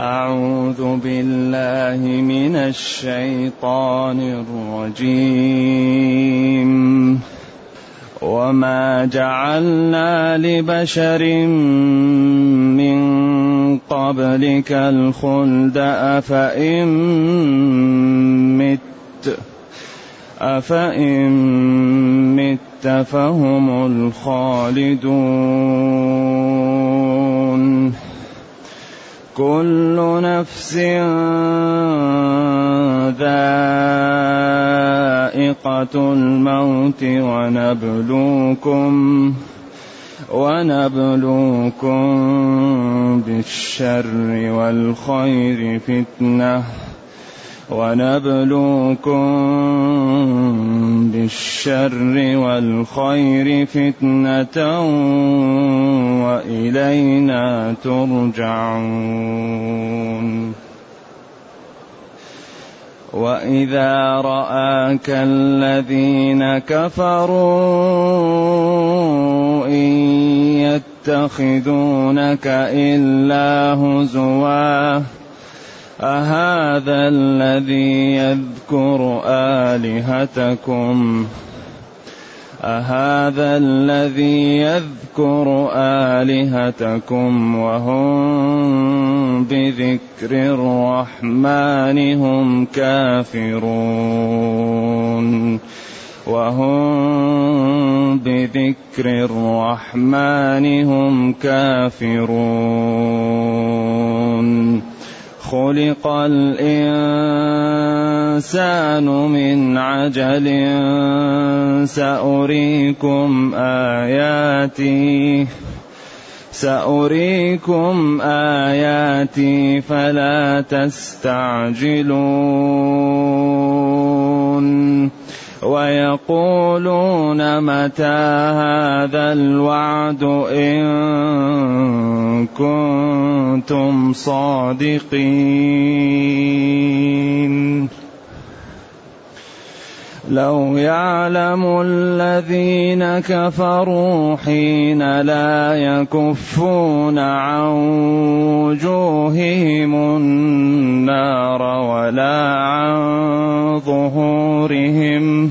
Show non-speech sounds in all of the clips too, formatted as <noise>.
أعوذ بالله من الشيطان الرجيم. وما جعلنا لبشر من قبلك الخلد أفإن مت أفإن مت فهم الخالدون. كل نفس ذائقة الموت ونبلوكم ونبلوكم بالشر والخير فتنة ونبلوكم بالشر والخير فتنة وإلينا ترجعون. وإذا رآك الذين كفروا إن يتخذونك إلا هزواً أهذا الذي يذكر آلهتكم؟ أهذا الذي يذكر آلهتكم وهم بذكر الرحمن هم كافرون؟ وهم بذكر الرحمن هم كافرون؟ خلق الإنسان من عجل سأريكم آياتي سأريكم آياتي فلا تستعجلون. ويقولون متى هذا الوعد إن كنتم صادقين لو يعلم الذين كفروا حين لا يكفون عن وجوههم النار ولا عن ظهورهم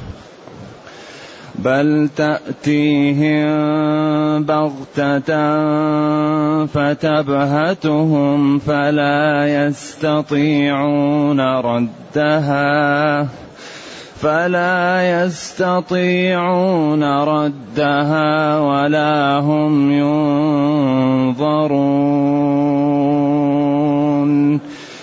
بل تأتيهم بغتة فتبهتهم فلا يستطيعون ردها فلا يستطيعون ردها ولا هم ينظرون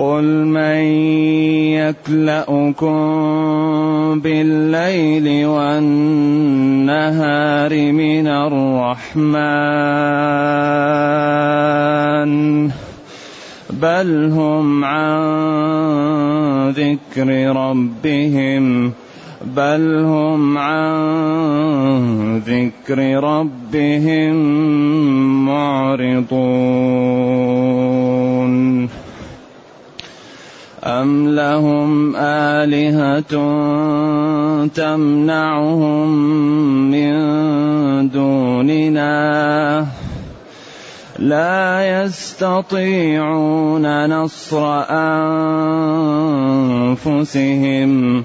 قل من يكلأكم بالليل والنهار من الرحمن بل هم عن ذكر ربهم بل هم عن ذكر ربهم معرضون أم لهم آلهة تمنعهم من دوننا لا يستطيعون نصر أنفسهم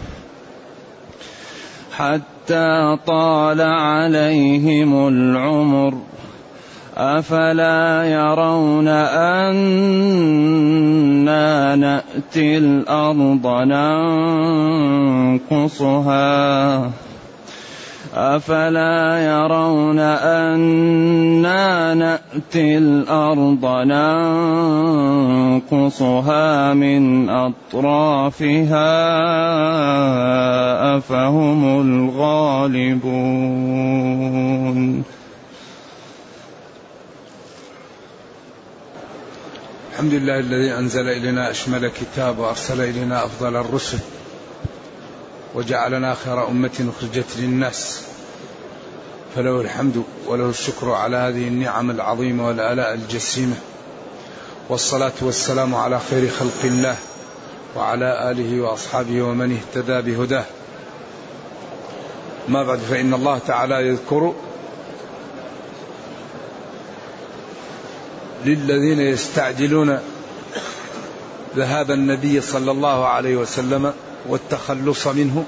حتى طال عليهم العمر أفلا يرون أنا نأتي الأرض ننقصها أفلا يرون أنا نأتي الأرض ننقصها من أطرافها أفهم الغالبون الحمد لله الذي أنزل إلينا أشمل كتاب وأرسل إلينا أفضل الرسل وجعلنا خير أمة أخرجت للناس. فله الحمد وله الشكر على هذه النعم العظيمة والآلاء الجسيمة. والصلاة والسلام على خير خلق الله وعلى آله وأصحابه ومن اهتدى بهداه. ما بعد فإن الله تعالى يذكر للذين يستعجلون ذهاب النبي صلى الله عليه وسلم والتخلص منه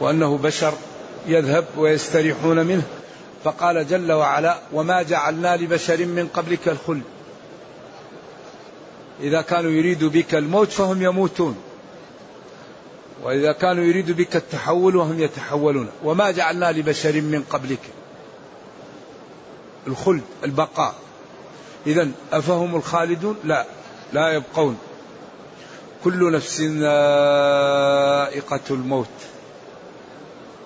وأنه بشر يذهب ويستريحون منه. فقال جل وعلا وما جعلنا لبشر من قبلك الخلد. إذا كانوا يريدوا بك الموت فهم يموتون. وإذا كانوا يريدوا بك التحول وهم يتحولون. وما جعلنا لبشر من قبلك الخلد البقاء. إذا أفهم الخالدون؟ لا لا يبقون. كل نفس ذائقة الموت.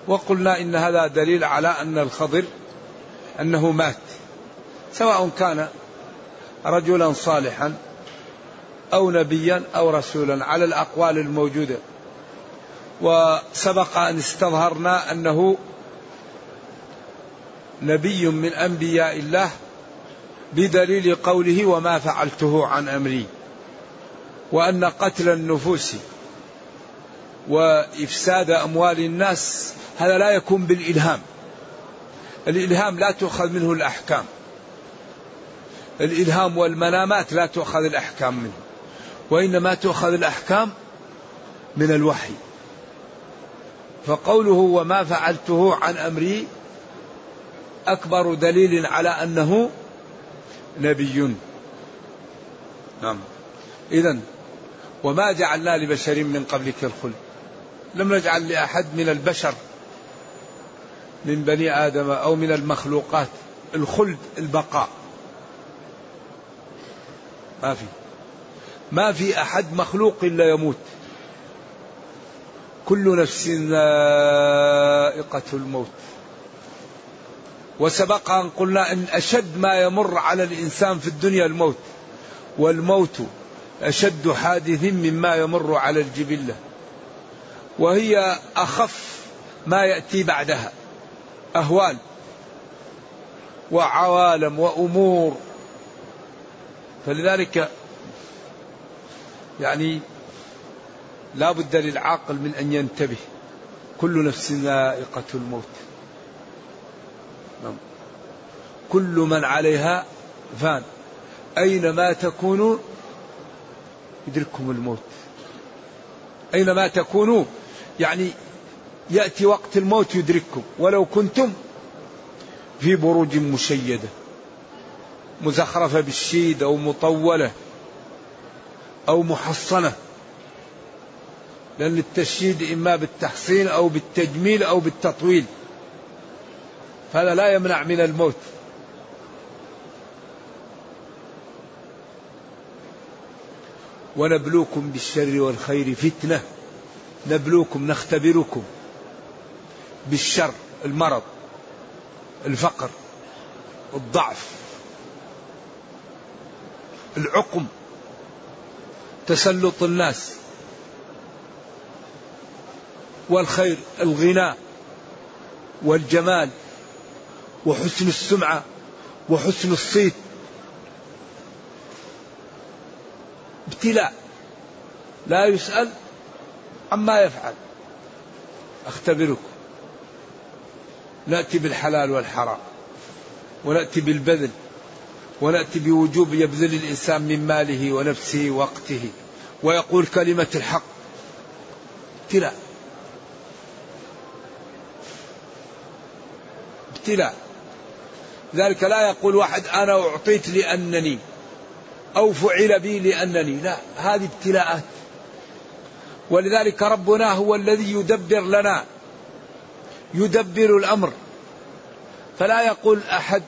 وقلنا إن هذا دليل على أن الخضر أنه مات سواء كان رجلا صالحا أو نبيا أو رسولا على الأقوال الموجودة. وسبق أن استظهرنا أنه نبي من أنبياء الله بدليل قوله وما فعلته عن أمري. وأن قتل النفوس وإفساد أموال الناس هذا لا يكون بالإلهام. الإلهام لا تؤخذ منه الأحكام. الإلهام والمنامات لا تؤخذ الأحكام منه وإنما تؤخذ الأحكام من الوحي. فقوله وما فعلته عن أمري أكبر دليل على أنه نبي. نعم. إذا وما جعلنا لبشر من قبلك الخلد. لم نجعل لأحد من البشر من بني آدم أو من المخلوقات الخلد البقاء. ما في. ما في أحد مخلوق إلا يموت. كل نفس ذائقة الموت. وسبق أن قلنا أن أشد ما يمر على الإنسان في الدنيا الموت. والموت أشد حادث مما يمر على الجبلة وهي أخف ما يأتي بعدها أهوال وعوالم وأمور. فلذلك يعني لا بد للعاقل من أن ينتبه كل نفس ذائقة الموت. نعم. كل من عليها فان. أينما تكونوا يدرككم الموت. أينما تكونوا يعني يأتي وقت الموت يدرككم. ولو كنتم في بروج مشيدة مزخرفة بالشيد أو مطولة أو محصنة. لأن التشييد إما بالتحصين أو بالتجميل أو بالتطويل. هذا لا يمنع من الموت. ونبلوكم بالشر والخير فتنة. نبلوكم نختبركم بالشر المرض الفقر الضعف العقم تسلط الناس والخير الغنى والجمال وحسن السمعة وحسن الصيت ابتلاء. لا يسأل عما يفعل. أختبركم. نأتي بالحلال والحرام ونأتي بالبذل ونأتي بوجوب يبذل الإنسان من ماله ونفسه ووقته. ويقول كلمة الحق. ابتلاء. ابتلاء. ذلك لا يقول واحد أنا أعطيت لأنني. أو فعل بي لأنني. لا هذه ابتلاءات. ولذلك ربنا هو الذي يدبر لنا يدبر الأمر. فلا يقول أحد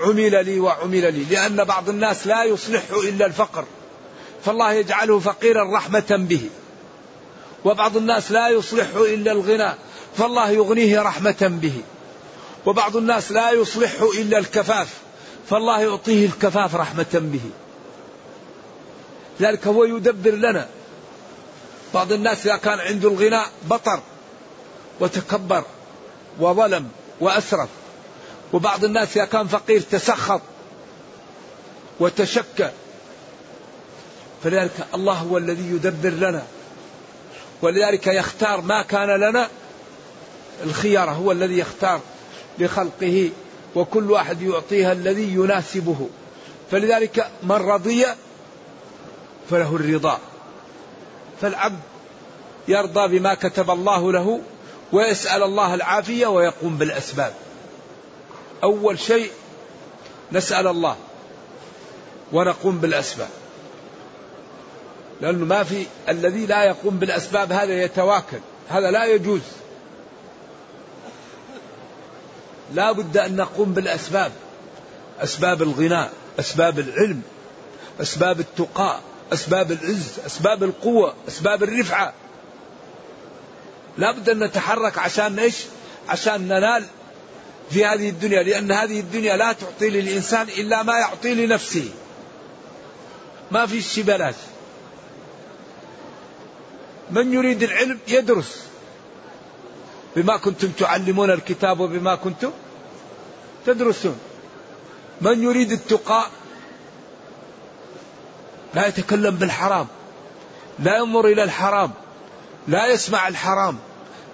عمل لي وعمل لي لأن بعض الناس لا يصلح إلا الفقر. فالله يجعله فقيرا رحمة به. وبعض الناس لا يصلح إلا الغنى فالله يغنيه رحمة به. وبعض الناس لا يصلح إلا الكفاف فالله يعطيه الكفاف رحمة به. ذلك هو يدبر لنا. بعض الناس إذا كان عنده الغناء بطر وتكبر وظلم وأسرف. وبعض الناس إذا كان فقير تسخط وتشكى. فلذلك الله هو الذي يدبر لنا. ولذلك يختار ما كان لنا. الخيار هو الذي يختار لخلقه. وكل واحد يعطيها الذي يناسبه. فلذلك من رضي فله الرضا. فالعبد يرضى بما كتب الله له ويسأل الله العافية ويقوم بالأسباب. أول شيء نسأل الله ونقوم بالأسباب. لأنه ما في الذي لا يقوم بالأسباب هذا يتواكل هذا لا يجوز. لا بد أن نقوم بالأسباب أسباب الغناء أسباب العلم أسباب التقاء. أسباب العز أسباب القوة أسباب الرفعة. لا بد أن نتحرك عشان إيش؟ عشان ننال في هذه الدنيا لأن هذه الدنيا لا تعطي للإنسان إلا ما يعطي لنفسه. ما في شيء بلاش من يريد العلم يدرس. بما كنتم تعلمون الكتاب وبما كنتم تدرسون. من يريد التقاء لا يتكلم بالحرام لا ينظر إلى الحرام لا يسمع الحرام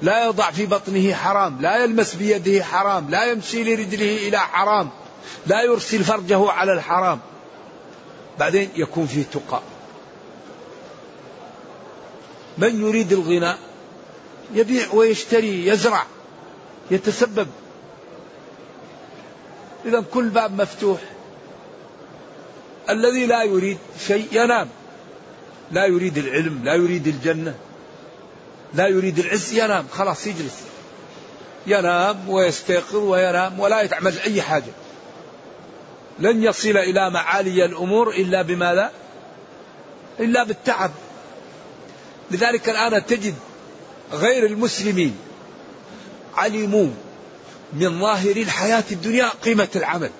لا يضع في بطنه حرام لا يلمس بيده حرام لا يمشي لرجله إلى حرام لا يرسل فرجه على الحرام. بعدين يكون فيه تقى. من يريد الغنى؟ يبيع ويشتري يزرع يتسبب. إذا كل باب مفتوح. الذي لا يريد شيء ينام. لا يريد العلم لا يريد الجنة لا يريد العز ينام خلاص يجلس. ينام ويستيقظ وينام ولا يتعمل أي حاجة. لن يصل إلى معالي الأمور إلا بماذا إلا بالتعب. لذلك الآن تجد غير المسلمين علموا من ظاهر الحياة الدنيا قيمة العمل.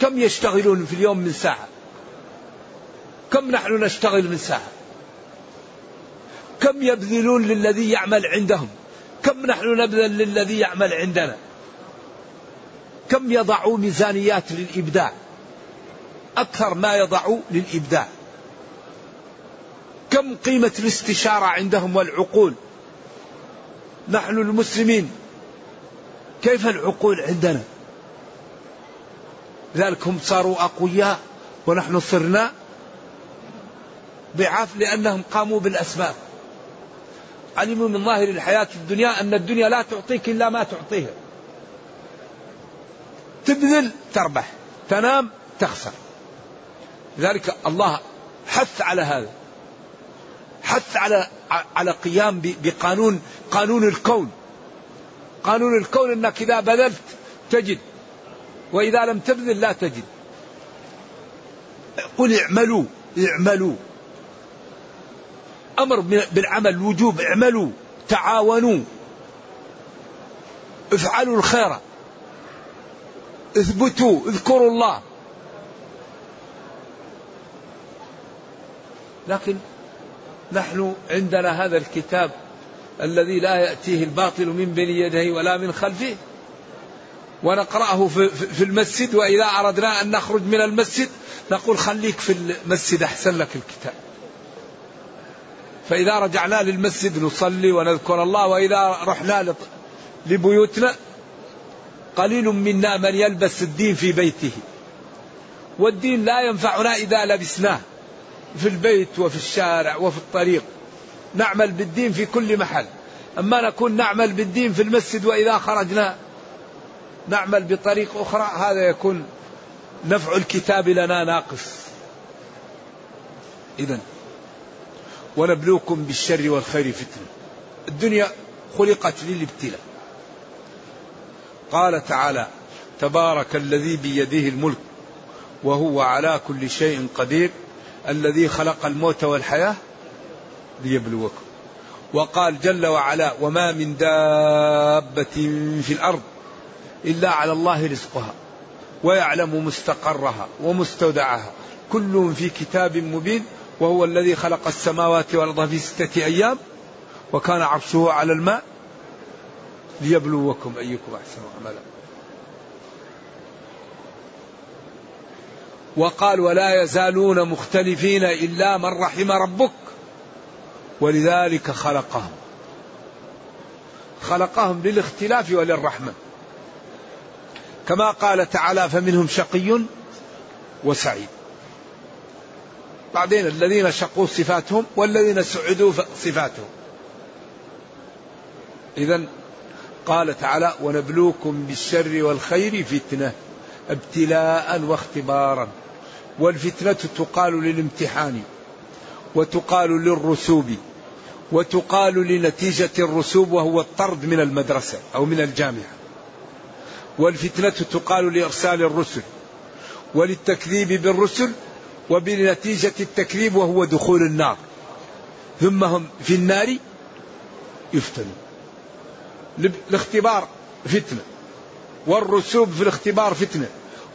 كم يشتغلون في اليوم من ساعة؟ كم نحن نشتغل من ساعة؟ كم يبذلون للذي يعمل عندهم؟ كم نحن نبذل للذي يعمل عندنا؟ كم يضعوا ميزانيات للإبداع؟ أكثر ما يضعوا للإبداع. كم قيمة الاستشارة عندهم والعقول؟ نحن المسلمين كيف العقول عندنا؟ لذلك هم صاروا أقوياء ونحن صرنا ضعاف لأنهم قاموا بالأسباب. علموا من ظاهر الحياة الدنيا أن الدنيا لا تعطيك إلا ما تعطيها تبذل تربح. تنام تخسر. لذلك الله حث على هذا. حث على على قيام بقانون قانون الكون. قانون الكون أنك إذا بذلت تجد وإذا لم تبذل لا تجد. قل اعملوا اعملوا. أمر بالعمل وجوب اعملوا تعاونوا. افعلوا الخير. اثبتوا اذكروا الله. لكن نحن عندنا هذا الكتاب الذي لا يأتيه الباطل من بين يديه ولا من خلفه. ونقرأه في المسجد وإذا أردنا أن نخرج من المسجد نقول خليك في المسجد أحسن لك الكتاب. فإذا رجعنا للمسجد نصلي ونذكر الله وإذا رحنا لبيوتنا قليل منا من يلبس الدين في بيته. والدين لا ينفعنا إذا لبسناه في البيت وفي الشارع وفي الطريق. نعمل بالدين في كل محل. أما نكون نعمل بالدين في المسجد وإذا خرجنا نعمل بطريق أخرى هذا يكون نفع الكتاب لنا ناقص. إذا ونبلوكم بالشر والخير فتنة. الدنيا خلقت للابتلاء. قال تعالى تبارك الذي بيده الملك وهو على كل شيء قدير الذي خلق الموت والحياة ليبلوكم. وقال جل وعلا وما من دابة في الأرض إلا على الله رزقها ويعلم مستقرها ومستودعها. كل في كتاب مبين وهو الذي خلق السماوات والأرض في ستة أيام وكان عرشه على الماء. ليبلوكم أيكم أحسن عملا. وقال ولا يزالون مختلفين إلا من رحم ربك ولذلك خلقهم. خلقهم للاختلاف وللرحمة. كما قال تعالى فمنهم شقي وسعيد. بعدين الذين شقوا صفاتهم والذين سعدوا صفاتهم. إذا قال تعالى ونبلوكم بالشر والخير فتنة ابتلاء واختبارا. والفتنة تقال للامتحان وتقال للرسوب وتقال لنتيجة الرسوب وهو الطرد من المدرسة أو من الجامعة. والفتنة تقال لإرسال الرسل وللتكذيب بالرسل وبنتيجة التكذيب وهو دخول النار. ثم هم في النار يفتنون. الاختبار فتنة والرسوب في الاختبار فتنة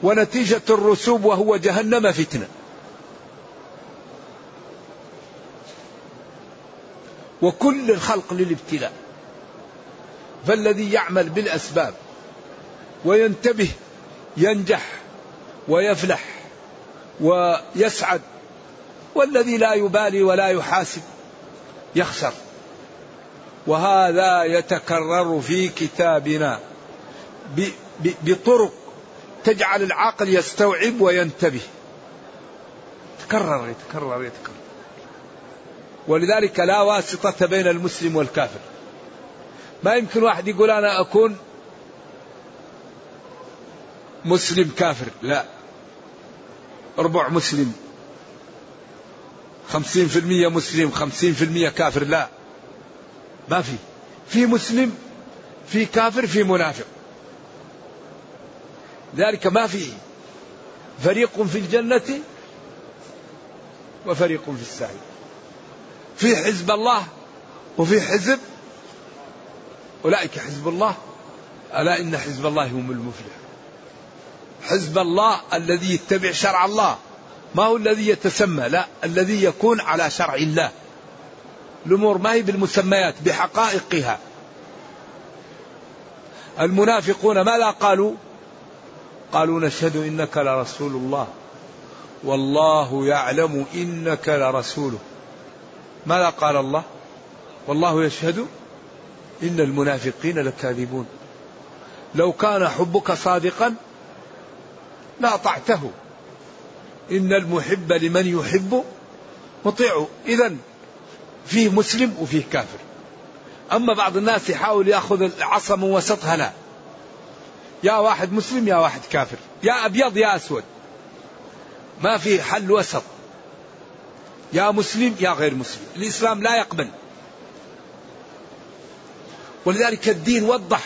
ونتيجة الرسوب وهو جهنم فتنة. وكل الخلق للابتلاء. فالذي يعمل بالأسباب وينتبه ينجح ويفلح ويسعد والذي لا يبالي ولا يحاسب يخسر. وهذا يتكرر في كتابنا بطرق تجعل العقل يستوعب وينتبه. تكرر يتكرر يتكرر. ولذلك لا واسطة بين المسلم والكافر. ما يمكن واحد يقول أنا أكون مسلم كافر؟ لا. ربع مسلم. خمسين في المية مسلم خمسين في المية كافر؟ لا. ما في. في مسلم في كافر في منافق. ذلك ما في. فريق في الجنة وفريق في السعير في حزب الله وفي حزب أولئك حزب الله. ألا إن حزب الله هم المفلح حزب الله الذي يتبع شرع الله. ما هو الذي يتسمى؟ لا الذي يكون على شرع الله. الأمور ما هي بالمسميات بحقائقها. المنافقون ماذا قالوا؟ قالوا نشهد إنك لرسول الله. والله يعلم إنك لرسوله. ماذا قال الله؟ والله يشهد إن المنافقين لكاذبون. لو كان حبك صادقا لأطعته إن المحب لمن يحب مطيع. إذا فيه مسلم وفيه كافر. أما بعض الناس يحاول يأخذ العصا من وسطها لا. يا واحد مسلم يا واحد كافر. يا أبيض يا أسود. ما في حل وسط. يا مسلم يا غير مسلم. الإسلام لا يقبل. ولذلك الدين وضح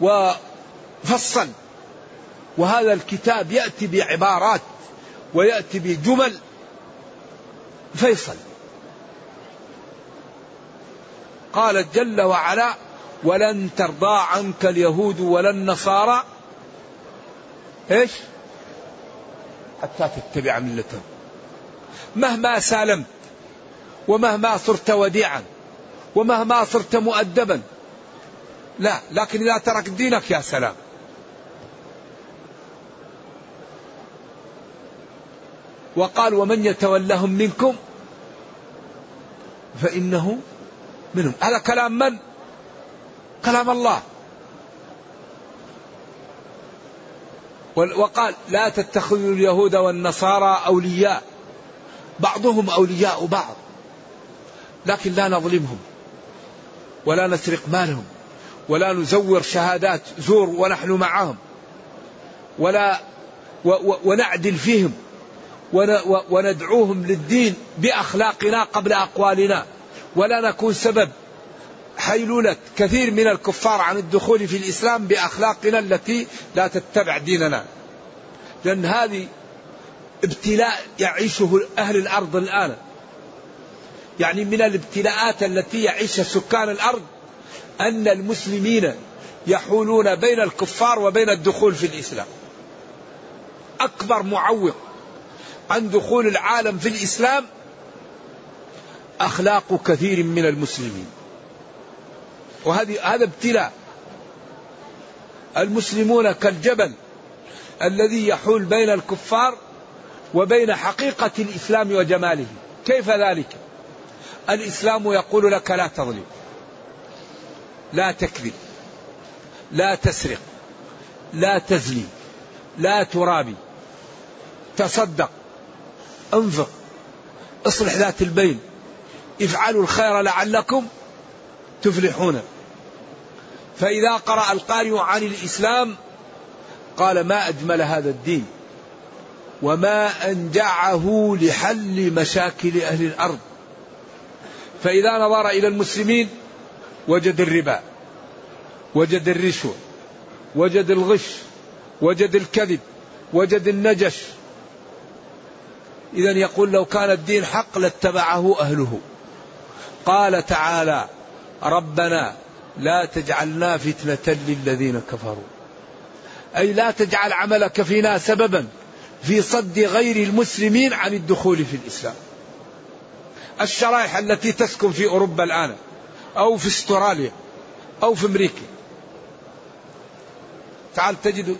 وفصل وهذا الكتاب يأتي بعبارات ويأتي بجمل. فيصل. قال جل وعلا ولن ترضى عنك اليهود ولا النصارى. إيش؟ حتى تتبع ملتهم. مهما سالمت ومهما صرت وديعا ومهما صرت مؤدبا. لا لكن إذا ترك دينك يا سلام. وقال ومن يتولهم منكم فإنه منهم. هذا كلام من؟ كلام الله. وقال لا تتخذوا اليهود والنصارى أولياء. بعضهم أولياء بعض. لكن لا نظلمهم ولا نسرق مالهم ولا نزور شهادات زور ونحن معهم ولا ونعدل فيهم. وندعوهم للدين بأخلاقنا قبل أقوالنا. ولا نكون سبب حيلولة كثير من الكفار عن الدخول في الإسلام بأخلاقنا التي لا تتبع ديننا. لأن هذه ابتلاء يعيشه أهل الأرض الآن. يعني من الابتلاءات التي يعيشها سكان الأرض أن المسلمين يحولون بين الكفار وبين الدخول في الإسلام. أكبر معوق عن دخول العالم في الإسلام أخلاق كثير من المسلمين. وهذه هذا ابتلاء. المسلمون كالجبل الذي يحول بين الكفار وبين حقيقة الإسلام وجماله. كيف ذلك؟ الإسلام يقول لك لا تظلم لا تكذب لا تسرق لا تزني لا ترابي تصدق انفق اصلح ذات البين افعلوا الخير لعلكم تفلحون. فإذا قرأ القارئ عن الإسلام قال ما أجمل هذا الدين وما أنجعه لحل مشاكل أهل الأرض. فإذا نظر إلى المسلمين وجد الربا وجد الرشوة وجد الغش وجد الكذب وجد النجش إذا يقول لو كان الدين حق لاتبعه أهله. قال تعالى ربنا لا تجعلنا فتنة للذين كفروا. أي لا تجعل عملك فينا سببا في صد غير المسلمين عن الدخول في الإسلام. الشرائح التي تسكن في أوروبا الآن أو في أستراليا أو في أمريكا. تعال تجد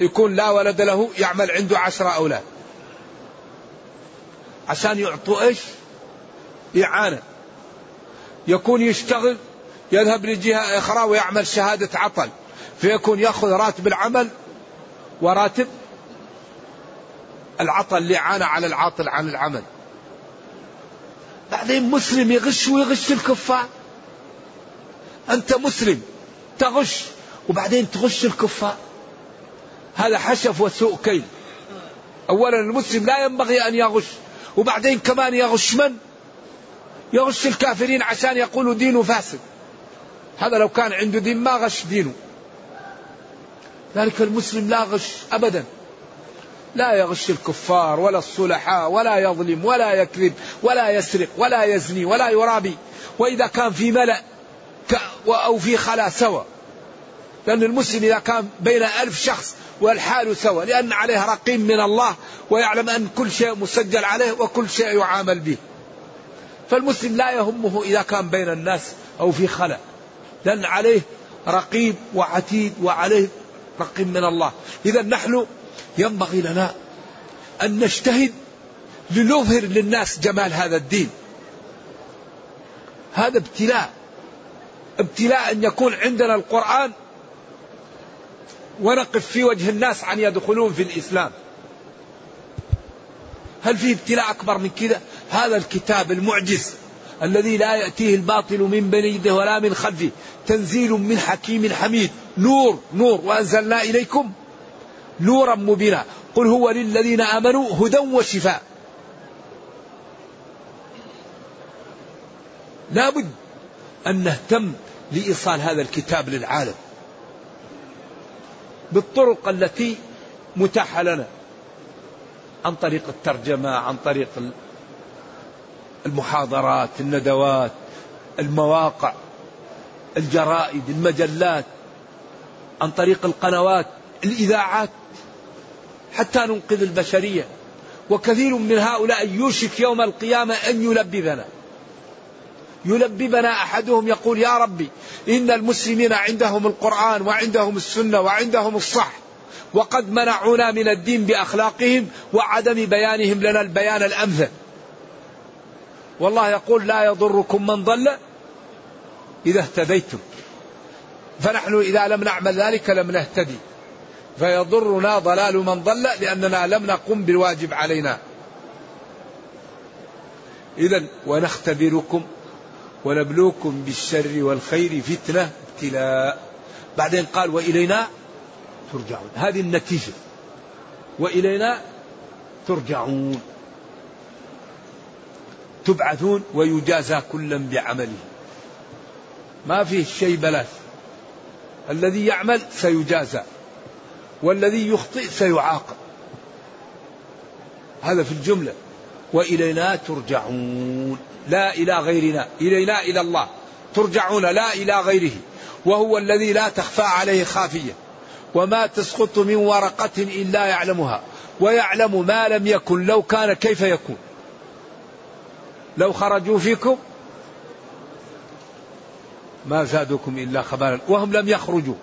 يكون لا ولد له يعمل عنده عشرة أولاد. عشان يعطوا إيش؟ إعانة يكون يشتغل يذهب لجهة أخرى ويعمل شهادة عطل فيكون يأخذ راتب العمل وراتب العطل الإعانة على العاطل عن العمل. بعدين مسلم يغش ويغش الكفار. أنت مسلم تغش وبعدين تغش الكفار. هذا حشف وسوء كيل أولا المسلم لا ينبغي أن يغش. وبعدين كمان يغش من؟ يغش الكافرين عشان يقولوا دينه فاسد. هذا لو كان عنده دين ما غش دينه. ذلك المسلم لا غش أبدا. لا يغش الكفار ولا الصلحاء ولا يظلم ولا يكذب ولا يسرق ولا يزني ولا يرابي. وإذا كان في ملأ أو في خلا سوى لأن المسلم إذا كان بين ألف شخص والحال سوى لأن عليه رقيم من الله ويعلم أن كل شيء مسجل عليه وكل شيء يعامل به. فالمسلم لا يهمه إذا كان بين الناس أو في خلا لأن عليه رقيب وعتيد وعليه رقيب من الله. إذا نحن ينبغي لنا أن نجتهد لنظهر للناس جمال هذا الدين. هذا ابتلاء ابتلاء أن يكون عندنا القرآن ونقف في وجه الناس عن يدخلون في الإسلام. هل في ابتلاء أكبر من كذا هذا الكتاب المعجز الذي لا يأتيه الباطل من بين يده ولا من خلفه. تنزيل من حكيم حميد. نور نور. وأنزلنا إليكم نورا مبينا. قل هو للذين آمنوا هدى وشفاء. لابد أن نهتم لإيصال هذا الكتاب للعالم. بالطرق التي متاحة لنا. عن طريق الترجمة عن طريق المحاضرات الندوات المواقع الجرائد المجلات عن طريق القنوات الإذاعات حتى ننقذ البشرية. وكثير من هؤلاء يوشك يوم القيامة أن يلببنا. يلببنا أحدهم يقول يا ربي إن المسلمين عندهم القرآن وعندهم السنة وعندهم الصح وقد منعونا من الدين بأخلاقهم وعدم بيانهم لنا البيان الأمثل. والله يقول لا يضركم من ضل إذا اهتديتم. فنحن إذا لم نعمل ذلك لم نهتدي. فيضرنا ضلال من ضل لأننا لم نقم بالواجب علينا. إذا ونختبركم ونبلوكم بالشر والخير فتنة ابتلاء. بعدين قال وإلينا ترجعون. هذه النتيجة. وإلينا ترجعون. تبعثون ويجازى كلا بعمله. ما فيه شيء بلاش. الذي يعمل سيجازى. والذي يخطئ سيعاقب. هذا في الجملة. وإلينا ترجعون. لا إلى غيرنا إلينا إلى الله ترجعون لا إلى غيره وهو الذي لا تخفى عليه خافية وما تسقط من ورقة إلا يعلمها ويعلم ما لم يكن لو كان كيف يكون. لو خرجوا فيكم ما زادوكم إلا خبالا وهم لم يخرجوا.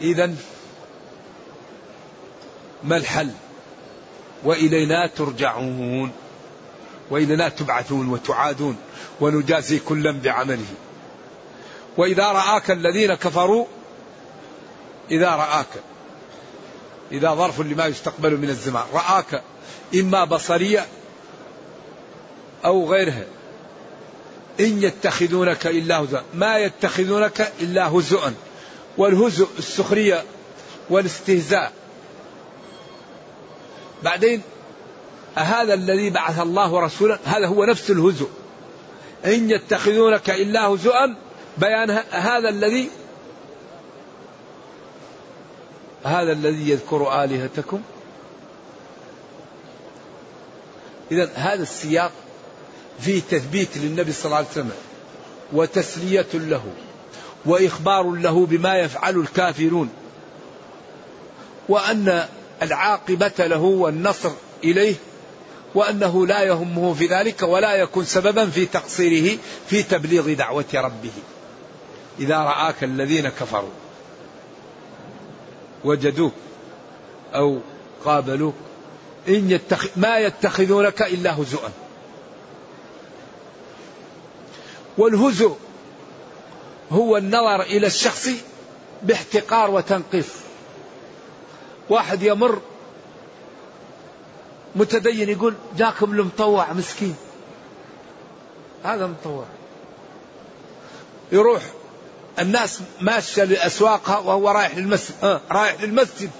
إذا ما الحل؟ وإلينا ترجعون. وإلينا تبعثون وتعادون ونجازي كلا بعمله. وإذا رآك الذين كفروا إذا رآك. إذا ظرف لما يستقبل من الزمان. رآك إما بصرية أو غيرها. إن يتخذونك إلا هزءا ما يتخذونك إلا هزءا والهزء السخرية والاستهزاء. بعدين أهذا الذي بعث الله رسولا هذا هو نفس الهزء. إن يتخذونك إلا هزءا بيان هذا الذي هذا الذي يذكر آلهتكم. إذا هذا السياق فيه تثبيت للنبي صلى الله عليه وسلم وتسلية له وإخبار له بما يفعل الكافرون وأن العاقبة له والنصر إليه وأنه لا يهمه في ذلك ولا يكون سببا في تقصيره في تبليغ دعوة ربه. إذا رآك الذين كفروا وجدوك أو قابلوك إن يتخ... ما يتخذونك إلا هزؤا والهزء هو النظر إلى الشخص باحتقار وتنقيص. واحد يمر متدين يقول جاكم المطوع مسكين. هذا مطوع يروح الناس ماشية لأسواقها وهو رايح للمسجد آه رايح للمسجد.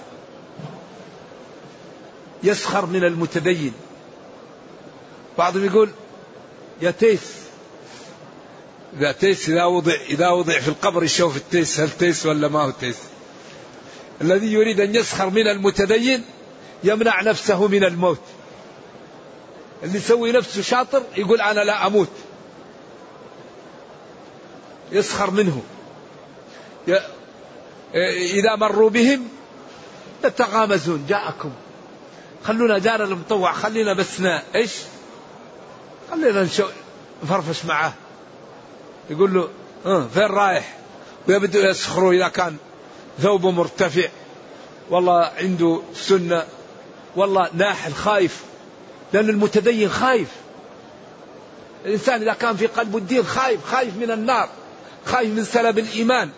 يسخر من المتدين. بعضهم يقول يا تيس إذا تيس إذا وضع إذا وضع في القبر يشوف التيس هل تيس ولا ما هو تيس؟ الذي يريد أن يسخر من المتدين يمنع نفسه من الموت. اللي يسوي نفسه شاطر يقول أنا لا أموت. يسخر منه. إذا مروا بهم يتغامزون. جاءكم. خلونا جار المطوع. خلينا بس إيش؟ خلينا نفرفش معاه يقول له أه فين رايح؟ ويبدأ يسخروا إذا كان ثوبه مرتفع. والله عنده سنة. والله ناحل خايف. لأن المتدين خايف. الإنسان إذا كان في قلبه الدين خايف خايف من النار خايف من سلب الإيمان.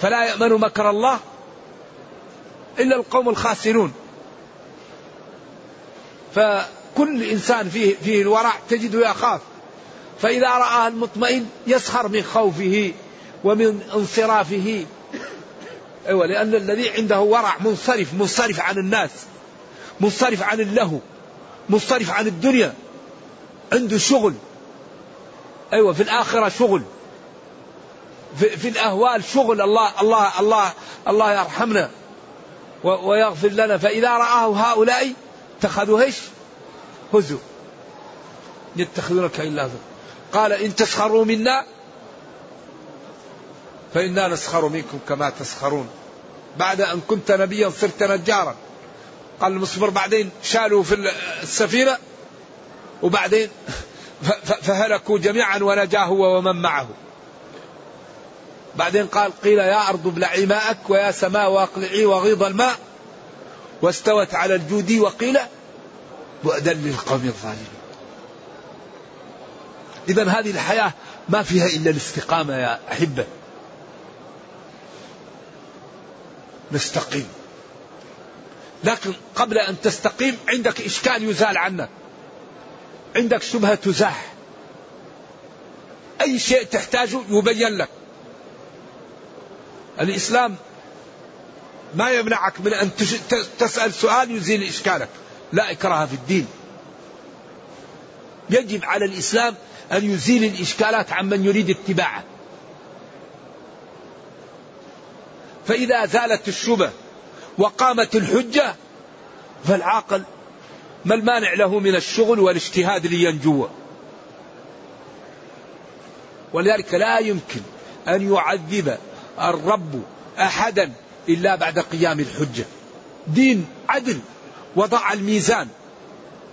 فلا يأمن مكر الله إلا القوم الخاسرون. فكل إنسان فيه, فيه الورع تجده يخاف. فإذا رآه المطمئن يسخر من خوفه ومن انصرافه. أيوة لأن الذي عنده ورع منصرف منصرف عن الناس منصرف عن اللهو منصرف عن الدنيا عنده شغل. أيوة في الآخرة شغل. في, في الأهوال شغل. الله الله الله الله يرحمنا ويغفر لنا. فإذا رآه هؤلاء اتخذوا إيش؟ هزوا. يتخذونك إلا هزوا. قال إن تسخروا منا فإنا نسخر منكم كما تسخرون. بعد أن كنت نبيا صرت نجارا. قال المصبر بعدين. شالوا في السفينة وبعدين <laughs> فهلكوا جميعا ونجا هو ومن معه. بعدين قال قيل يا أرض ابلعي ماءك ويا سماء واقلعي وغيض الماء. واستوت على الجود وقيل بعدا للقوم الظالمين. إذا هذه الحياة ما فيها إلا الاستقامة يا أحبة. نستقيم. لكن قبل أن تستقيم عندك إشكال يزال عنك عندك شبهة تزاح. أي شيء تحتاجه يبين لك. الإسلام ما يمنعك من أن تسأل سؤال يزيل إشكالك. لا إكراه في الدين. يجب على الإسلام أن يزيل الإشكالات عمن يريد اتباعه. فإذا زالت الشبه وقامت الحجة فالعاقل ما المانع له من الشغل والاجتهاد لينجو. ولذلك لا يمكن أن يعذب الرب أحدا إلا بعد قيام الحجة. دين عدل وضع الميزان.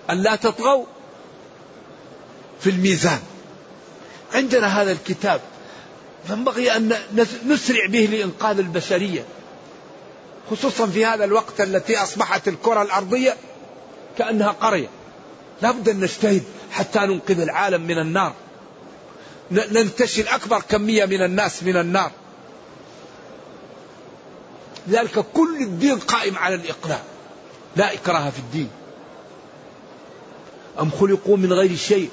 أن لا تطغوا في الميزان. عندنا هذا الكتاب فينبغي أن نسرع به لإنقاذ البشرية خصوصا في هذا الوقت التي أصبحت الكرة الأرضية كأنها قرية. لا بد أن نجتهد حتى ننقذ العالم من النار. ننتشل أكبر كمية من الناس من النار. لذلك كل الدين قائم على الإقناع لا إكراه في الدين. أم خلقوا من غير شيء؟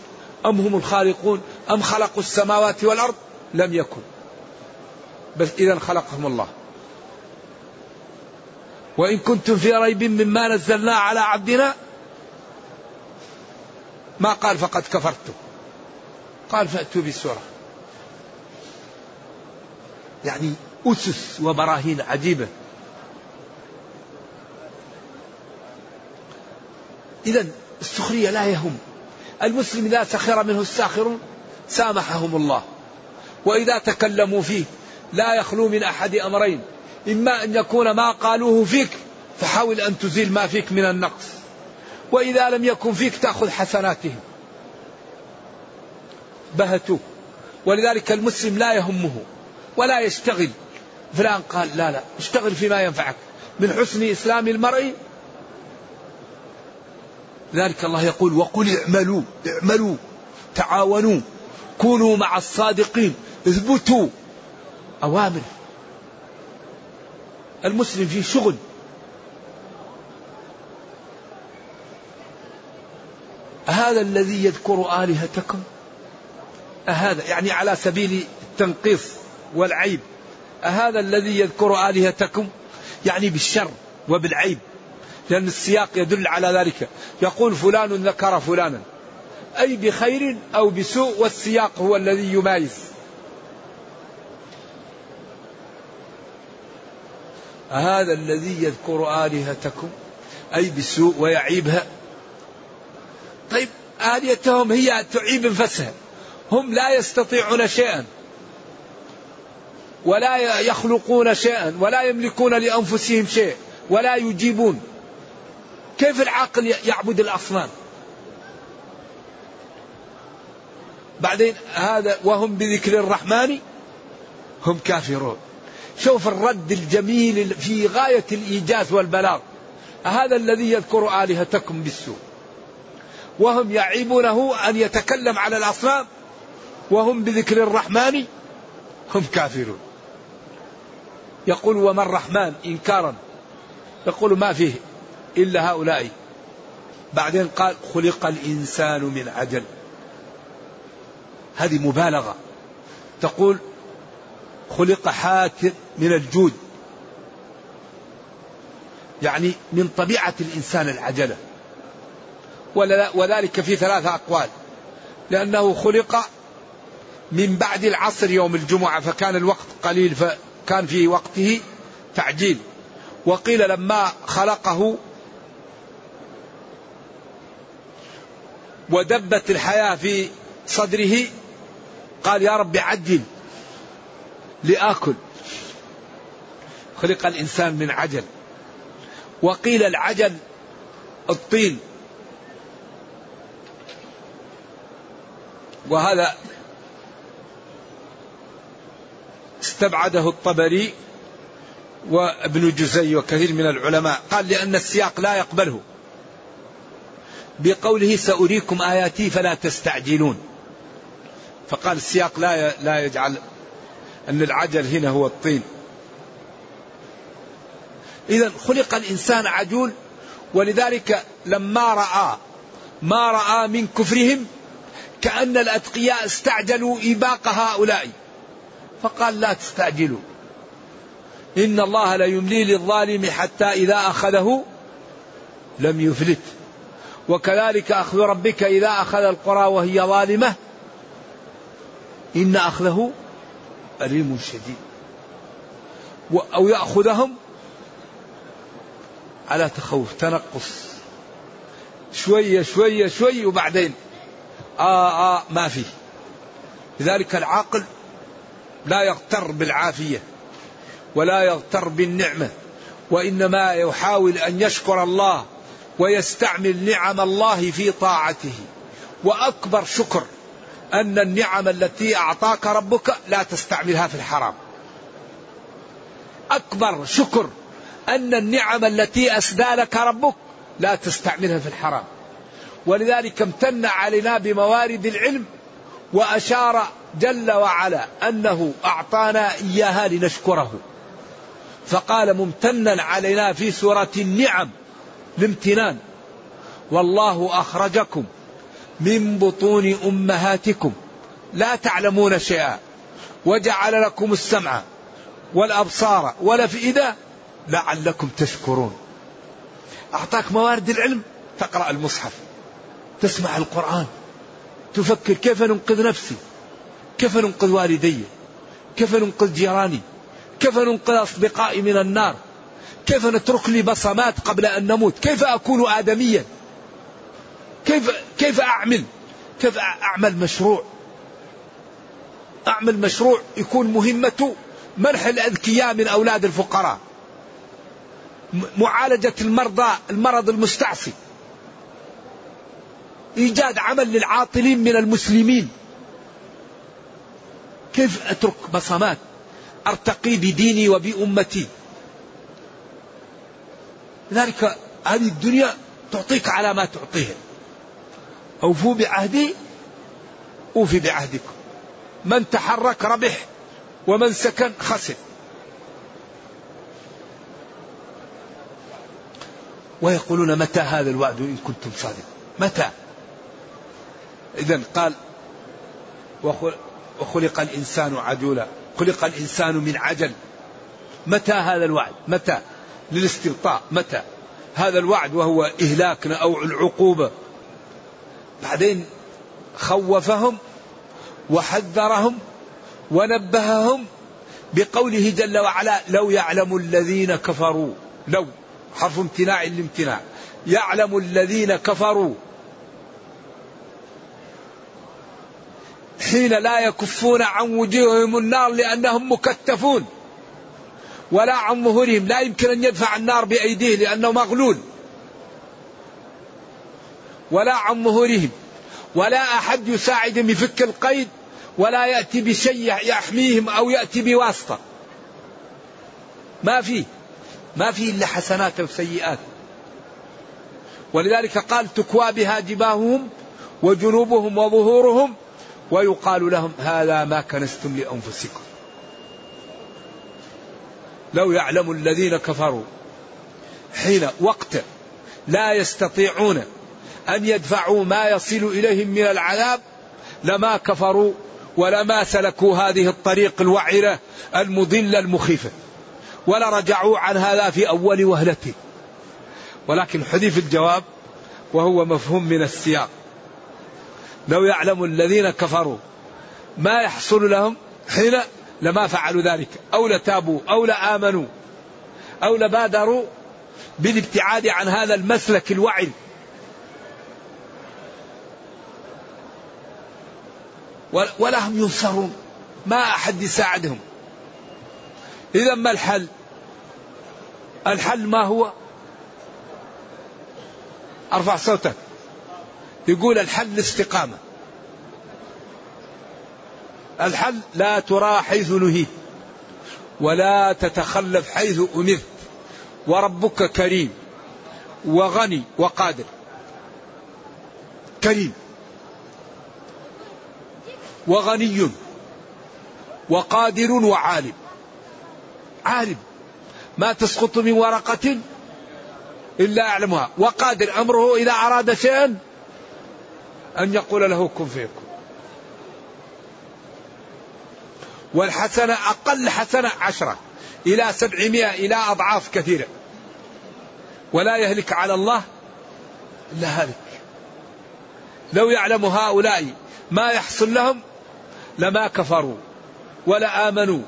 أم هم الخالقون؟ أم خلقوا السماوات والأرض؟ لم يكن. بس إذا خلقهم الله. وإن كنتم في ريب مما نزلنا على عبدنا ما قال فقد كفرتم. قال فأتوا بسورة يعني أسس وبراهين عجيبة. إذا السخرية لا يهم. المسلم إذا سخر منه الساخرون سامحهم الله. وإذا تكلموا فيه لا يخلو من أحد أمرين. إما أن يكون ما قالوه فيك فحاول أن تزيل ما فيك من النقص. وإذا لم يكن فيك تأخذ حسناتهم. بهتوك ولذلك المسلم لا يهمه ولا يشتغل. فلان قال لا لا اشتغل فيما ينفعك. من حسن إسلام المرء. لذلك الله يقول وقل اعملوا اعملوا تعاونوا كونوا مع الصادقين. اثبتوا أوامر. المسلم في شغل. هذا الذي يذكر آلهتكم؟ أهذا يعني على سبيل التنقيص والعيب. أهذا الذي يذكر آلهتكم؟ يعني بالشر وبالعيب. لأن السياق يدل على ذلك. يقول فلان ذكر فلانا. أي بخير أو بسوء والسياق هو الذي يمايز. هذا الذي يذكر آلهتكم؟ أي بسوء ويعيبها؟ طيب آلهتهم هي تعيب انفسها هم لا يستطيعون شيئا. ولا يخلقون شيئا. ولا يملكون لأنفسهم شيء. ولا يجيبون. كيف العاقل يعبد الأصنام؟ بعدين هذا وهم بذكر الرحمن؟ هم كافرون. شوف الرد الجميل في غاية الإيجاز والبلاغ. هذا الذي يذكر آلهتكم بالسوء. وهم يعيبونه أن يتكلم على الأصنام وهم بذكر الرحمن هم كافرون. يقول وما الرحمن إنكارا؟ يقول ما فيه إلا هؤلاء. بعدين قال خلق الإنسان من عجل. هذه مبالغة. تقول خلق حاتم من الجود. يعني من طبيعة الإنسان العجلة. وذلك في ثلاثة أقوال. لأنه خلق من بعد العصر يوم الجمعة فكان الوقت قليل فكان في وقته تعجيل. وقيل لما خلقه ودبت الحياة في صدره قال يا رب عجل. لآكل. خلق الإنسان من عجل. وقيل العجل الطين. وهذا استبعده الطبري وابن جزي وكثير من العلماء. قال لأن السياق لا يقبله. بقوله سأريكم آياتي فلا تستعجلون. فقال السياق لا لا يجعل أن العجل هنا هو الطين. إذا خلق الإنسان عجول ولذلك لما رأى ما رأى من كفرهم كأن الأتقياء استعجلوا إباق هؤلاء. فقال لا تستعجلوا. إن الله ليملي للظالم حتى إذا أخذه لم يفلت. وكذلك أخذ ربك إذا أخذ القرى وهي ظالمة. إن أخذه أليم شديد. أو يأخذهم على تخوف تنقص. شوية شوية شوية وبعدين. آه آه ما في. لذلك العاقل لا يغتر بالعافية ولا يغتر بالنعمة وإنما يحاول أن يشكر الله ويستعمل نعم الله في طاعته. وأكبر شكر أن النعم التي أعطاك ربك لا تستعملها في الحرام. أكبر شكر أن النعم التي أسدى لك ربك لا تستعملها في الحرام. ولذلك امتن علينا بموارد العلم وأشار جل وعلا أنه أعطانا إياها لنشكره. فقال ممتنا علينا في سورة النعم الامتنان والله أخرجكم من بطون أمهاتكم. لا تعلمون شيئا. وجعل لكم السمع والأبصار والأفئدة لعلكم تشكرون. أعطاك موارد العلم؟ تقرأ المصحف. تسمع القرآن. تفكر كيف ننقذ نفسي؟ كيف ننقذ والدي؟ كيف ننقذ جيراني؟ كيف ننقذ أصدقائي من النار؟ كيف نترك لي بصمات قبل أن نموت؟ كيف أكون آدميا؟ كيف كيف أعمل؟ كيف أعمل مشروع؟ أعمل مشروع يكون مهمته منح الأذكياء من أولاد الفقراء. معالجة المرضى المرض المستعصي إيجاد عمل للعاطلين من المسلمين. كيف أترك بصمات؟ أرتقي بديني وبأمتي. لذلك هذه الدنيا تعطيك على ما تعطيها. أوفوا بعهدي أوفي بعهدكم. من تحرك ربح ومن سكن خسر. ويقولون متى هذا الوعد إن كنتم صادقين؟ متى؟ إذا قال وخلق الإنسان عجولا. خلق الإنسان من عجل. متى هذا الوعد؟ متى؟ للاستبطاء متى؟ هذا الوعد وهو إهلاكنا أو العقوبة. بعدين خوفهم وحذرهم ونبههم بقوله جل وعلا لو يعلم الذين كفروا لو حرف امتناع الامتناع يعلم الذين كفروا حين لا يكفون عن وجوههم النار لأنهم مكتفون ولا عن ظهورهم لا يمكن أن يدفع النار بأيديه لأنه مغلول. ولا عن ظهورهم ولا أحد يساعدهم يفك القيد ولا يأتي بشيء يحميهم أو يأتي بواسطة. ما في ما في إلا حسنات وسيئات ولذلك قال تكوى بها جباههم وجنوبهم وظهورهم ويقال لهم هذا ما كنستم لأنفسكم. لو يعلم الذين كفروا حين وقت لا يستطيعون أن يدفعوا ما يصل إليهم من العذاب لما كفروا ولما سلكوا هذه الطريق الوعرة المضلة المخيفة. ولرجعوا عن هذا في أول وهلته ولكن حذف الجواب وهو مفهوم من السياق. لو يعلم الذين كفروا ما يحصل لهم حين لما فعلوا ذلك. أو لتابوا أو لآمنوا أو لبادروا بالابتعاد عن هذا المسلك الوعي ولا هم ينصرون. ما أحد يساعدهم. إذا ما الحل؟ الحل ما هو؟ أرفع صوتك. يقول الحل الاستقامة. الحل لا ترى حيث نهيت ولا تتخلف حيث أمرت. وربك كريم وغني وقادر. كريم. وغني وقادر وعالم. عالم. ما تسقط من ورقة إلا أعلمها. وقادر. أمره إذا أراد شيئا أن يقول له كن فيكون. والحسنة أقل حسنة عشرة إلى سبعمائة إلى أضعاف كثيرة. ولا يهلك على الله إلا هلك لو يعلم هؤلاء ما يحصل لهم لما كفروا ولا آمنوا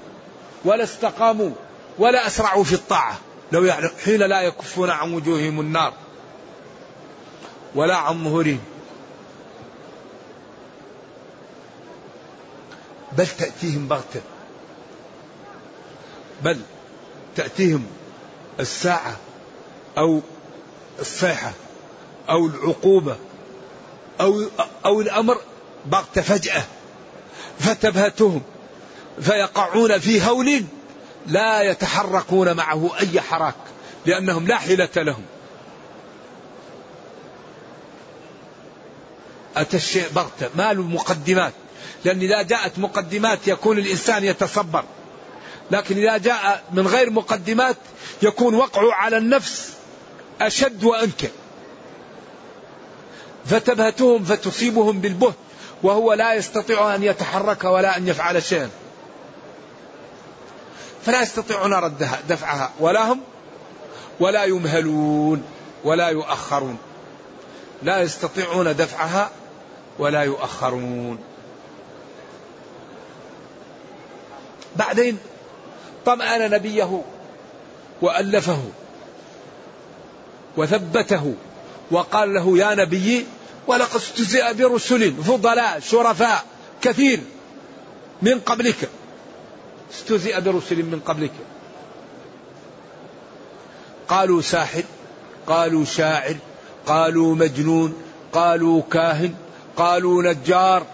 ولا استقاموا ولا أسرعوا في الطاعة. لو يعلم حين لا يكفون عن وجوههم النار ولا عن ظهورهم. بل تأتيهم بغتة. بل تأتيهم الساعة أو الصيحة أو العقوبة أو أو الأمر بغتة فجأة. فتبهتهم فيقعون في هول لا يتحركون معه أي حراك لأنهم لا حيلة لهم. أتى الشيء بغتة ما له مقدمات لأن إذا جاءت مقدمات يكون الإنسان يتصبر لكن إذا جاء من غير مقدمات يكون وقعه على النفس أشد وأنكى فتبهتهم فتصيبهم بالبهت. وهو لا يستطيع أن يتحرك ولا أن يفعل شيئا فلا يستطيعون ردها دفعها. ولا هم ولا يمهلون ولا يؤخرون. لا يستطيعون دفعها ولا يؤخرون. بعدين طمأن نبيه وألفه وثبته وقال له يا نبي ولقد استهزئ برسل فضلاء شرفاء كثير من قبلك. استهزئ برسل من قبلك. قالوا ساحر قالوا شاعر قالوا مجنون قالوا كاهن قالوا نجار.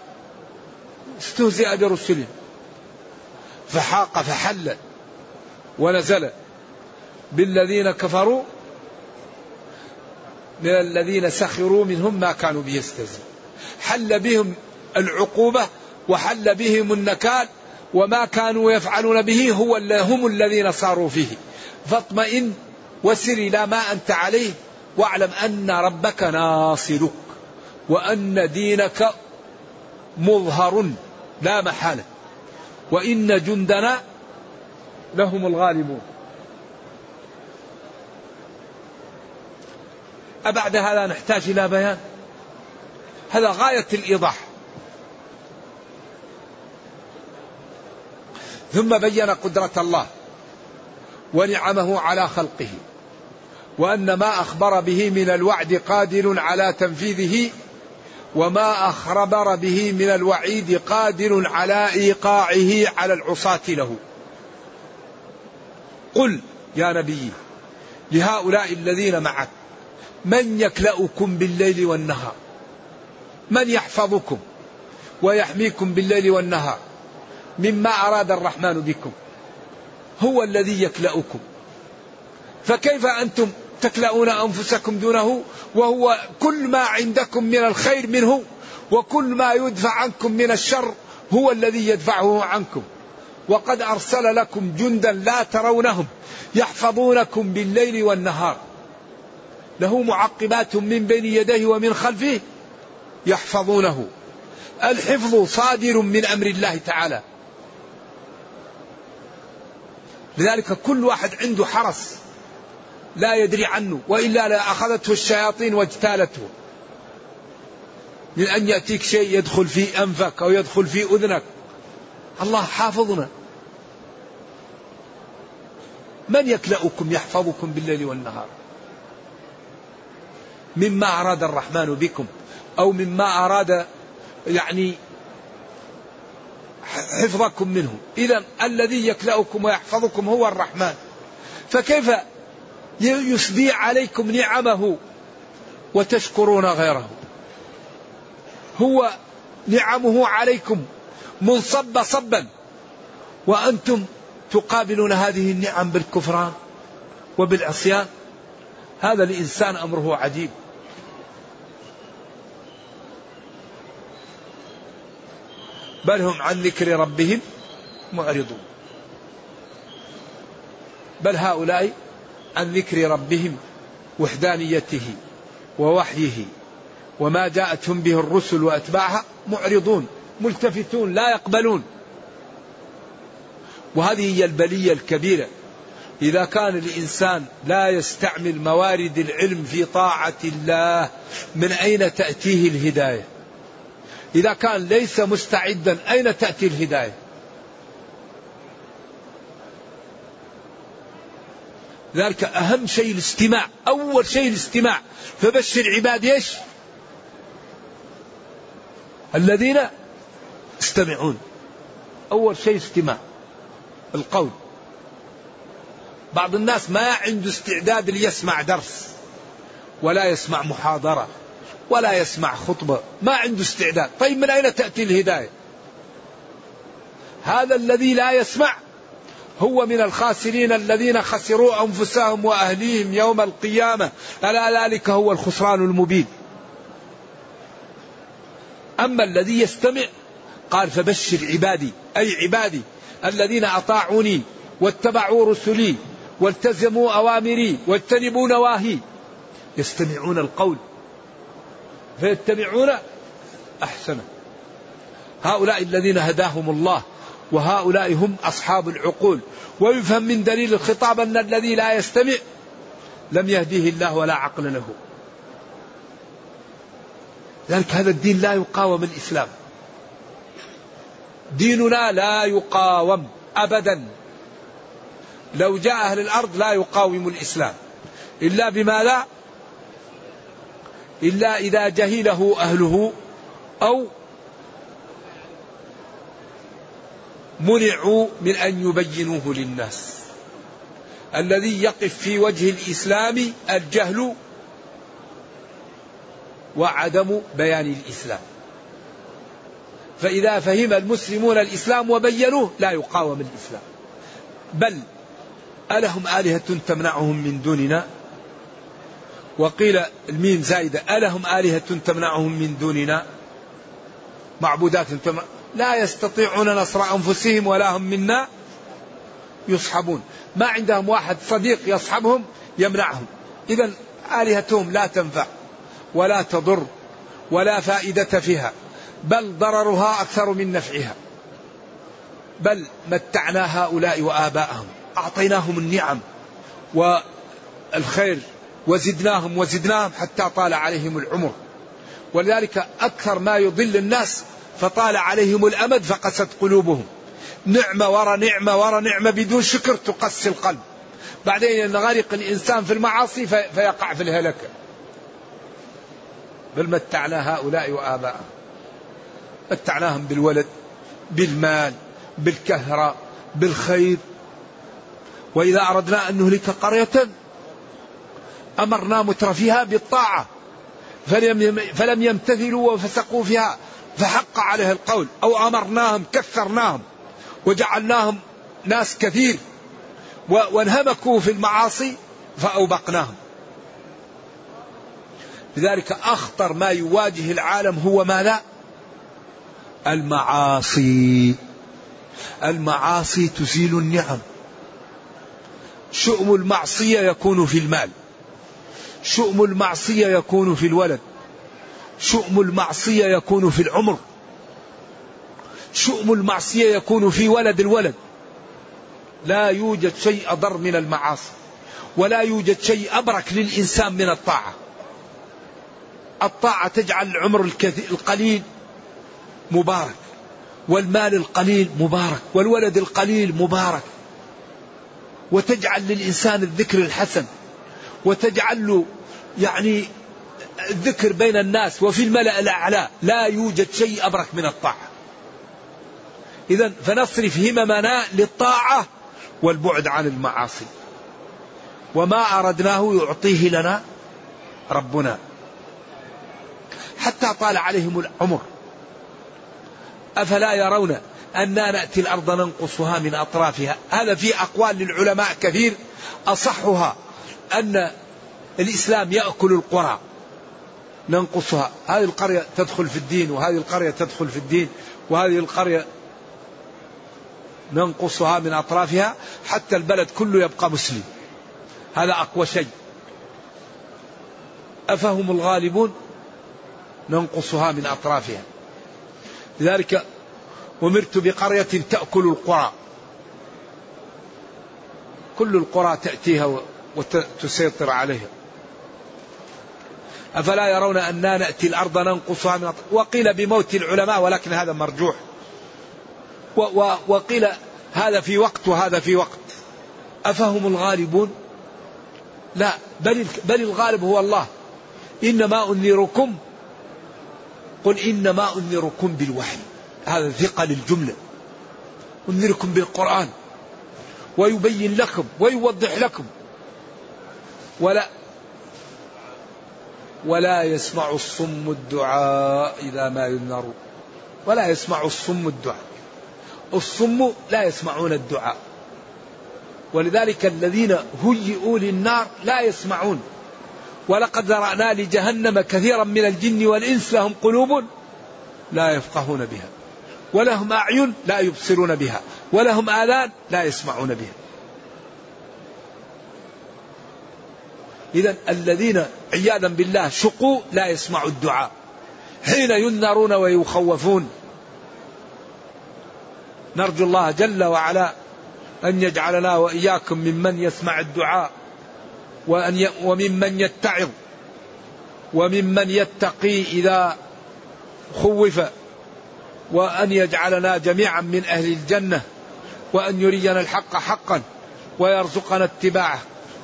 استهزئ برسل. فحاق فحل ونزل بالذين كفروا من الذين سخروا منهم ما كانوا به يستهزئون. حل بهم العقوبة وحل بهم النكال وما كانوا يفعلون به هو هم الذين صاروا فيه. فاطمئن وسر إلى ما أنت عليه واعلم أن ربك ناصرك وأن دينك مظهر لا محالة. وإن جندنا لهم الغالبون. أبعد هذا نحتاج إلى بيان؟ هذا غاية الإيضاح. ثم بين قدرة الله ونعمه على خلقه وأن ما أخبر به من الوعد قادر على تنفيذه وما أخبر به من الوعيد قادر على إيقاعه على العصاة له. قل يا نبي لهؤلاء الذين معك من يكلأكم بالليل والنهار؟ من يحفظكم ويحميكم بالليل والنهار؟ مما أراد الرحمن بكم. هو الذي يكلأكم. فكيف أنتم تكلؤون أنفسكم دونه؟ وهو كل ما عندكم من الخير منه وكل ما يدفع عنكم من الشر هو الذي يدفعه عنكم. وقد أرسل لكم جندا لا ترونهم يحفظونكم بالليل والنهار. له معقبات من بين يديه ومن خلفه يحفظونه. الحفظ صادر من أمر الله تعالى. لذلك كل واحد عنده حرس لا يدري عنه وإلا لاخذته الشياطين واجتالته. من أن يأتيك شيء يدخل في أنفك أو يدخل في أذنك. الله حافظنا. من يكلأكم يحفظكم بالليل والنهار؟ مما أراد الرحمن بكم أو مما أراد يعني حفظكم منه. إذا الذي يكلأكم ويحفظكم هو الرحمن. فكيف يسدي عليكم نعمه وتشكرون غيره؟ هو نعمه عليكم منصب صبا وأنتم تقابلون هذه النعم بالكفران وبالعصيان. هذا الإنسان أمره عجيب. بل هم عن ذكر ربهم معرضون. بل هؤلاء عن ذكر ربهم وحدانيته ووحيه وما جاءتهم به الرسل وأتباعها معرضون ملتفتون لا يقبلون. وهذه هي البلية الكبيرة. إذا كان الإنسان لا يستعمل موارد العلم في طاعة الله من أين تأتيه الهداية؟ إذا كان ليس مستعدا أين تأتي الهداية؟ ذلك أهم شيء الاستماع أول شيء الاستماع. فبشر عبادي إيش؟ الذين يستمعون. أول شيء استماع القول. بعض الناس ما عنده استعداد ليسمع درس ولا يسمع محاضرة. ولا يسمع خطبة. ما عنده استعداد. طيب من أين تأتي الهداية؟ هذا الذي لا يسمع هو من الخاسرين الذين خسروا أنفسهم وأهليهم يوم القيامة. ألا ذلك هو الخسران المبين. أما الذي يستمع قال فبشر عبادي أي عبادي الذين أطاعوني واتبعوا رسلي والتزموا أوامري واجتنبوا نواهي. يستمعون القول. فيتبعون احسنه هؤلاء الذين هداهم الله وهؤلاء هم أصحاب العقول. ويفهم من دليل الخطاب أن الذي لا يستمع لم يهديه الله ولا عقل له. لذلك هذا الدين لا يقاوم الإسلام. ديننا لا يقاوم أبدا. لو جاء أهل الأرض لا يقاوم الإسلام. إلا بما لا إلا إذا جهله أهله أو منعوا من أن يبينوه للناس. الذي يقف في وجه الإسلام الجهل وعدم بيان الإسلام. فإذا فهم المسلمون الإسلام وبينوه لا يقاوم الإسلام. بل ألهم آلهة تمنعهم من دوننا وقيل الميم زائدة ألهم آلهة تمنعهم من دوننا؟ معبودات تمنع لا يستطيعون نصر أنفسهم ولا هم منا يصحبون. ما عندهم واحد صديق يصحبهم يمنعهم. إذا آلهتهم لا تنفع ولا تضر ولا فائدة فيها بل ضررها أكثر من نفعها. بل متعنا هؤلاء وآباءهم أعطيناهم النعم والخير وزدناهم وزدناهم حتى طال عليهم العمر. ولذلك أكثر ما يضل الناس فطال عليهم الأمد فقست قلوبهم. نعمة ورا نعمة ورا نعمة بدون شكر تقسي القلب. بعدين ينغرق الإنسان في المعاصي فيقع في الهلكة بل متعنا هؤلاء وآباءهم. متعناهم بالولد بالمال بالكهرة بالخير. وإذا أردنا أن نهلك قرية أمرنا مترفيها بالطاعة. فلم يمتثلوا وفسقوا فيها فحق عليه القول. أو أمرناهم كثرناهم وجعلناهم ناس كثير وانهمكوا في المعاصي فأوبقناهم. لذلك أخطر ما يواجه العالم هو ما لا المعاصي. المعاصي تزيل النعم. شؤم المعصية يكون في المال. شؤم المعصية يكون في الولد. شؤم المعصية يكون في العمر. شؤم المعصية يكون في ولد الولد. لا يوجد شيء أضر من المعاصي ولا يوجد شيء أبرك للإنسان من الطاعة. الطاعة تجعل العمر القليل مبارك والمال القليل مبارك والولد القليل مبارك. وتجعل للإنسان الذكر الحسن. وتجعل له يعني الذكر بين الناس وفي الملأ الأعلى لا يوجد شيء أبرك من الطاعة. إذا فنصرف هممنا للطاعة والبعد عن المعاصي. وما أردناه يعطيه لنا ربنا. حتى طال عليهم العمر. أفلا يرون أنا نأتي الأرض ننقصها من أطرافها؟ هذا في أقوال للعلماء كثير أصحها أن الإسلام يأكل القرى. ننقصها. هذه القرية تدخل في الدين وهذه القرية تدخل في الدين وهذه القرية ننقصها من أطرافها حتى البلد كله يبقى مسلم. هذا أقوى شيء. أفهم الغالبون ننقصها من أطرافها. لذلك أمرت بقرية تأكل القرى. كل القرى تأتيها وتسيطر عليها أفلا يرون أننا نأتي الأرض ننقصها من وقيل بموت العلماء ولكن هذا مرجوح. وقيل هذا في وقت وهذا في وقت. أفهم الغالبون؟ لا بل, بل الغالب هو الله. إنما أنذركم قل إنما أنذركم بالوحي. هذا ثقة للجملة. أنذركم بالقرآن. ويبين لكم ويوضح لكم. ولا ولا يسمع الصم الدعاء إذا ما ينذرون ولا يسمع الصم الدعاء. الصم لا يسمعون الدعاء. ولذلك الذين هيئوا للنار لا يسمعون. ولقد ذرأنا لجهنم كثيرا من الجن والإنس لهم قلوب لا يفقهون بها. ولهم أعين لا يبصرون بها. ولهم آذان لا يسمعون بها. إذا الذين عياذا بالله شقوا لا يسمعوا الدعاء. حين ينذرون ويخوفون. نرجو الله جل وعلا أن يجعلنا وإياكم ممن يسمع الدعاء وأن ي... وممن يتعظ وممن يتقي إذا خوف وأن يجعلنا جميعا من أهل الجنة وأن يرينا الحق حقا ويرزقنا اتباعه.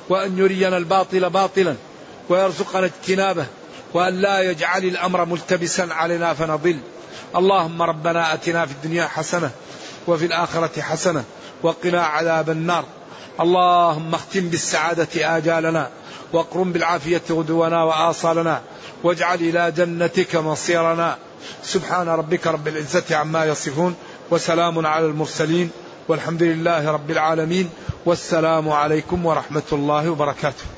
وأن يرينا الباطل باطلا ويرزقنا اجتنابه وأن لا يجعل الأمر ملتبسا علينا فنضل. اللهم ربنا أتنا في الدنيا حسنة وفي الآخرة حسنة وقنا عذاب النار. اللهم اختم بالسعادة آجالنا واقرم بالعافية غدونا وآصالنا واجعل إلى جنتك مصيرنا. سبحان ربك رب العزة عما يصفون وسلام على المرسلين. والحمد لله رب العالمين والسلام عليكم ورحمة الله وبركاته.